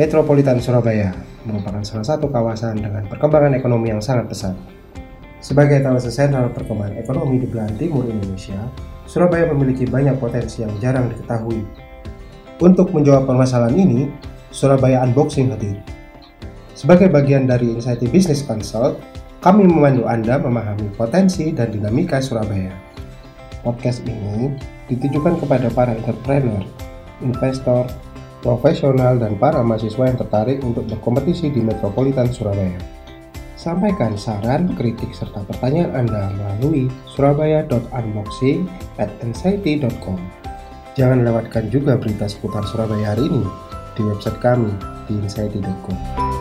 Metropolitan Surabaya merupakan salah satu kawasan dengan perkembangan ekonomi yang sangat pesat. Sebagai kawasan sentral perkembangan ekonomi di belahan timur Indonesia, Surabaya memiliki banyak potensi yang jarang diketahui. Untuk menjawab permasalahan ini, Surabaya Unboxing hadir. Sebagai bagian dari Insight Business Consult, kami memandu Anda memahami potensi dan dinamika Surabaya. Podcast ini ditujukan kepada para entrepreneur, investor, profesional, dan para mahasiswa yang tertarik untuk berkompetisi di Metropolitan Surabaya. Sampaikan saran, kritik, serta pertanyaan Anda melalui surabaya.unboxing at Jangan lewatkan juga berita seputar Surabaya hari ini di website kami di insighty.com.